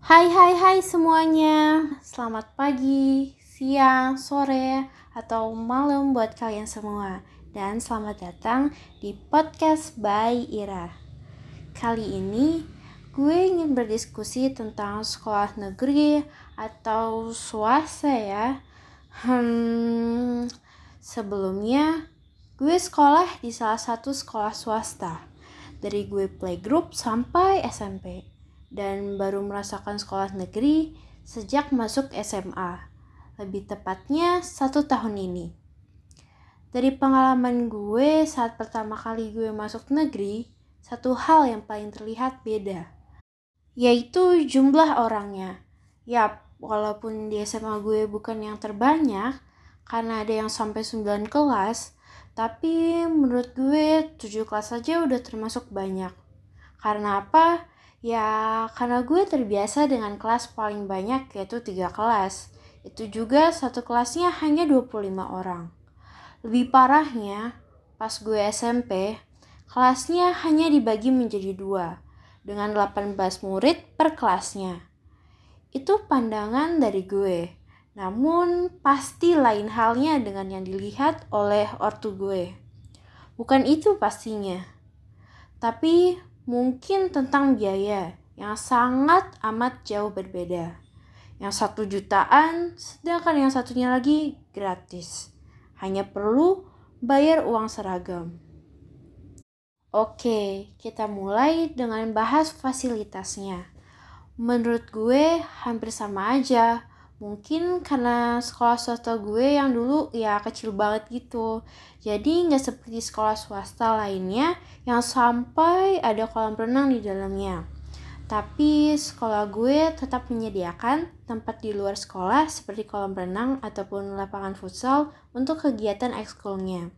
Hai hai hai semuanya. Selamat pagi, siang, sore, atau malam buat kalian semua. Dan selamat datang di podcast by Ira. Kali ini gue ingin berdiskusi tentang sekolah negeri atau swasta ya. Hmm, sebelumnya gue sekolah di salah satu sekolah swasta. Dari gue playgroup sampai SMP dan baru merasakan sekolah negeri sejak masuk SMA, lebih tepatnya satu tahun ini. Dari pengalaman gue saat pertama kali gue masuk negeri, satu hal yang paling terlihat beda, yaitu jumlah orangnya. Yap, walaupun di SMA gue bukan yang terbanyak, karena ada yang sampai 9 kelas, tapi menurut gue 7 kelas saja udah termasuk banyak. Karena apa? Ya, karena gue terbiasa dengan kelas paling banyak yaitu tiga kelas. Itu juga satu kelasnya hanya 25 orang. Lebih parahnya, pas gue SMP, kelasnya hanya dibagi menjadi dua, dengan 18 murid per kelasnya. Itu pandangan dari gue. Namun, pasti lain halnya dengan yang dilihat oleh ortu gue. Bukan itu pastinya. Tapi mungkin tentang biaya yang sangat amat jauh berbeda. Yang satu jutaan, sedangkan yang satunya lagi gratis. Hanya perlu bayar uang seragam. Oke, kita mulai dengan bahas fasilitasnya. Menurut gue hampir sama aja, Mungkin karena sekolah swasta gue yang dulu ya kecil banget gitu. Jadi nggak seperti sekolah swasta lainnya yang sampai ada kolam renang di dalamnya. Tapi sekolah gue tetap menyediakan tempat di luar sekolah seperti kolam renang ataupun lapangan futsal untuk kegiatan ekskulnya.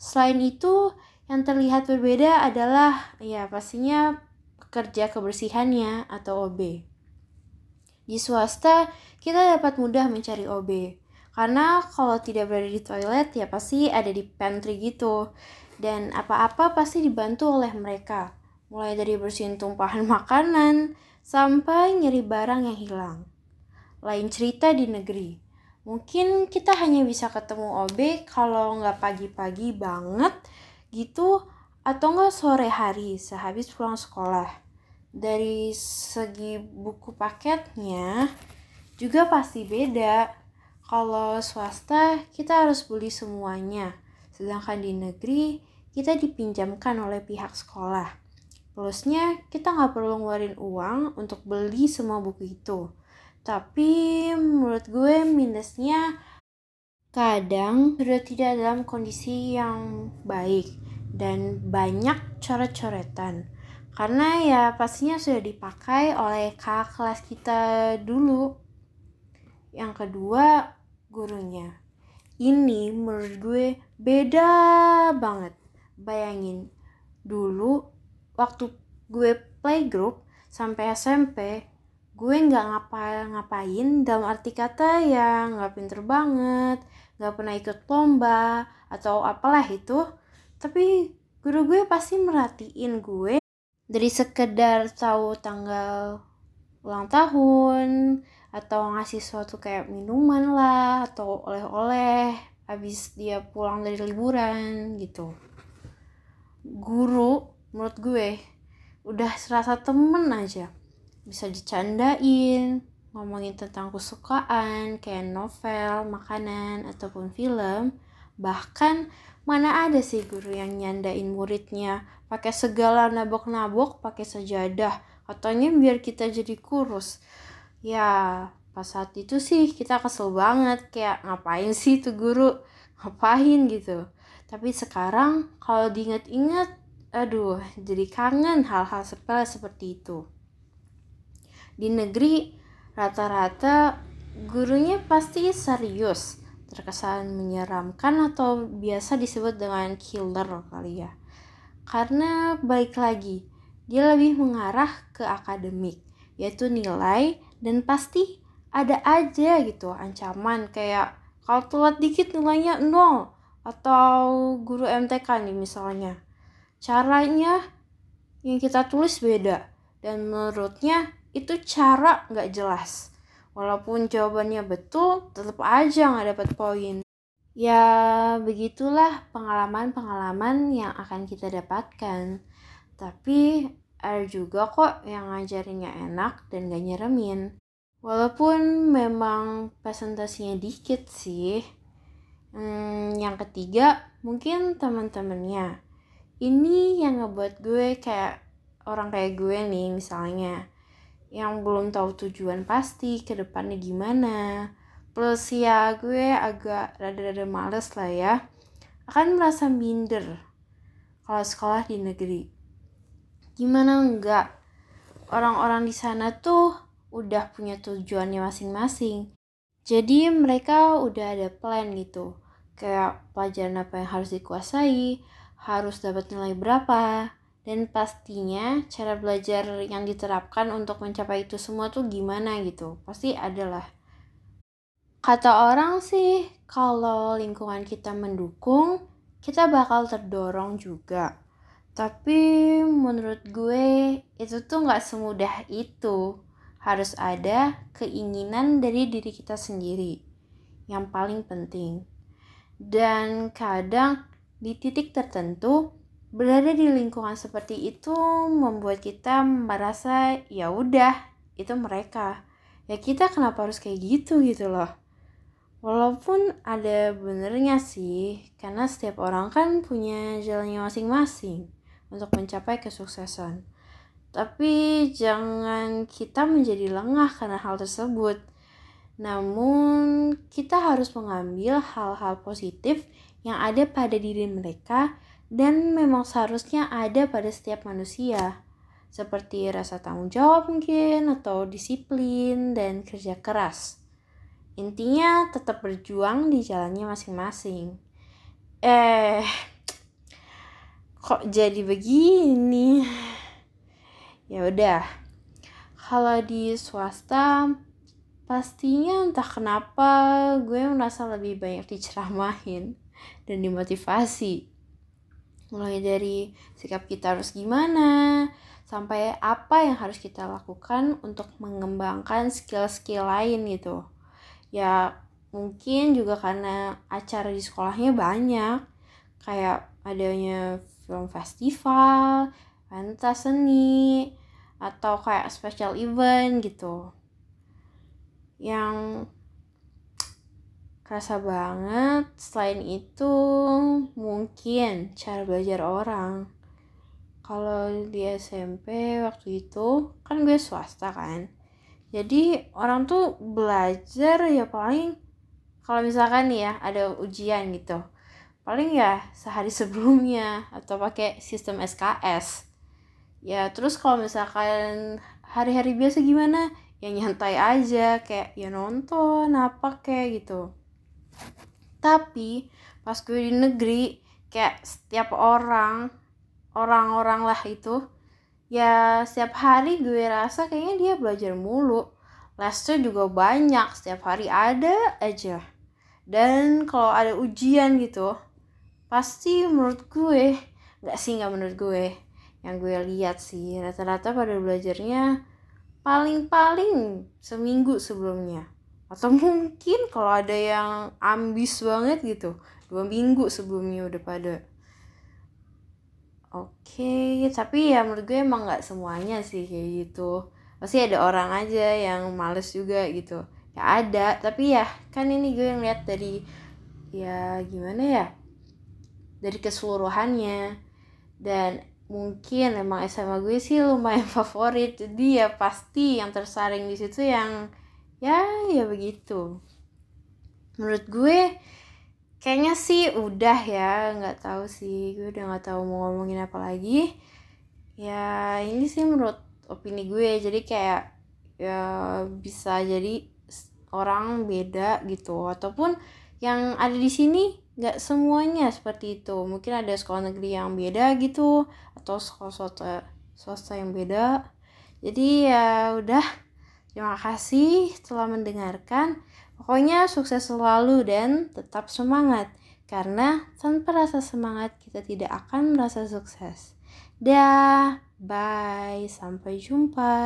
Selain itu, yang terlihat berbeda adalah ya pastinya pekerja kebersihannya atau OB. Di swasta, kita dapat mudah mencari OB. Karena kalau tidak berada di toilet, ya pasti ada di pantry gitu. Dan apa-apa pasti dibantu oleh mereka. Mulai dari bersihin tumpahan makanan, sampai nyeri barang yang hilang. Lain cerita di negeri. Mungkin kita hanya bisa ketemu OB kalau nggak pagi-pagi banget gitu, atau nggak sore hari sehabis pulang sekolah dari segi buku paketnya juga pasti beda. Kalau swasta kita harus beli semuanya, sedangkan di negeri kita dipinjamkan oleh pihak sekolah. Plusnya kita nggak perlu ngeluarin uang untuk beli semua buku itu. Tapi menurut gue minusnya kadang sudah tidak dalam kondisi yang baik dan banyak coret-coretan karena ya pastinya sudah dipakai oleh kakak kelas kita dulu. Yang kedua gurunya. Ini menurut gue beda banget. Bayangin dulu waktu gue playgroup sampai SMP gue nggak ngapa-ngapain dalam arti kata ya nggak pinter banget nggak pernah ikut lomba atau apalah itu. Tapi guru gue pasti merhatiin gue dari sekedar tahu tanggal ulang tahun atau ngasih suatu kayak minuman lah atau oleh-oleh habis dia pulang dari liburan gitu. Guru menurut gue udah serasa temen aja. Bisa dicandain ngomongin tentang kesukaan kayak novel, makanan, ataupun film bahkan Mana ada sih guru yang nyandain muridnya pakai segala nabok-nabok pakai sajadah katanya biar kita jadi kurus. Ya, pas saat itu sih kita kesel banget kayak ngapain sih tuh guru ngapain gitu. Tapi sekarang kalau diinget-inget aduh jadi kangen hal-hal sepele seperti itu. Di negeri rata-rata gurunya pasti serius terkesan menyeramkan atau biasa disebut dengan killer kali ya. Karena baik lagi, dia lebih mengarah ke akademik, yaitu nilai dan pasti ada aja gitu ancaman kayak kalau telat dikit nilainya nol atau guru MTK nih misalnya. Caranya yang kita tulis beda dan menurutnya itu cara nggak jelas. Walaupun jawabannya betul, tetap aja nggak dapat poin. Ya, begitulah pengalaman-pengalaman yang akan kita dapatkan. Tapi ada juga kok yang ngajarinnya enak dan gak nyeremin. Walaupun memang presentasinya dikit sih. Hmm, yang ketiga, mungkin teman-temannya. Ini yang ngebuat gue kayak orang kayak gue nih misalnya. Yang belum tahu tujuan pasti ke depannya gimana. Plus ya gue agak rada-rada males lah ya. Akan merasa minder kalau sekolah di negeri. Gimana enggak? Orang-orang di sana tuh udah punya tujuannya masing-masing. Jadi mereka udah ada plan gitu kayak pelajaran apa yang harus dikuasai, harus dapat nilai berapa, dan pastinya cara belajar yang diterapkan untuk mencapai itu semua tuh gimana gitu. Pasti adalah. Kata orang sih, kalau lingkungan kita mendukung, kita bakal terdorong juga. Tapi menurut gue itu tuh gak semudah itu. Harus ada keinginan dari diri kita sendiri. Yang paling penting dan kadang di titik tertentu berada di lingkungan seperti itu membuat kita merasa ya udah itu mereka. Ya kita kenapa harus kayak gitu gitu loh. Walaupun ada benernya sih karena setiap orang kan punya jalannya masing-masing untuk mencapai kesuksesan. Tapi jangan kita menjadi lengah karena hal tersebut. Namun, kita harus mengambil hal-hal positif yang ada pada diri mereka dan memang seharusnya ada pada setiap manusia, seperti rasa tanggung jawab mungkin, atau disiplin dan kerja keras. Intinya tetap berjuang di jalannya masing-masing. Eh, kok jadi begini? Ya udah. Kalau di swasta pastinya entah kenapa gue merasa lebih banyak diceramahin dan dimotivasi mulai dari sikap kita harus gimana sampai apa yang harus kita lakukan untuk mengembangkan skill-skill lain gitu. Ya mungkin juga karena acara di sekolahnya banyak kayak adanya film festival pentas seni atau kayak special event gitu. Yang kerasa banget. Selain itu mungkin cara belajar orang. Kalau di SMP waktu itu kan gue swasta kan. Jadi orang tuh belajar ya paling kalau misalkan ya ada ujian gitu. Paling ya sehari sebelumnya atau pakai sistem SKS ya terus kalau misalkan hari-hari biasa gimana? Yang nyantai aja kayak ya nonton apa kayak gitu tapi pas gue di negeri kayak setiap orang orang-orang lah itu ya setiap hari gue rasa kayaknya dia belajar mulu. Lesnya juga banyak setiap hari ada aja. Dan kalau ada ujian gitu pasti menurut gue nggak sih nggak menurut gue yang gue lihat sih rata-rata pada belajarnya paling-paling seminggu sebelumnya atau mungkin kalau ada yang ambis banget gitu dua minggu sebelumnya udah pada. Oke okay, tapi ya menurut gue emang nggak semuanya sih kayak gitu. Pasti ada orang aja yang males juga gitu. Ya ada tapi ya kan ini gue ngeliat dari ya gimana ya dari keseluruhannya. Dan mungkin emang SMA gue sih lumayan favorit. Jadi ya pasti yang tersaring di situ yang ya ya begitu. Menurut gue kayaknya sih udah ya nggak tahu sih. Gue udah nggak tahu mau ngomongin apa lagi. Ya ini sih menurut opini gue. Jadi kayak ya bisa jadi orang beda gitu. Ataupun yang ada di sini nggak semuanya seperti itu. Mungkin ada sekolah negeri yang beda gitu atau sekolah swasta swasta yang beda. Jadi ya udah terima kasih telah mendengarkan. Pokoknya sukses selalu dan tetap semangat karena tanpa rasa semangat kita tidak akan merasa sukses. Dah bye sampai jumpa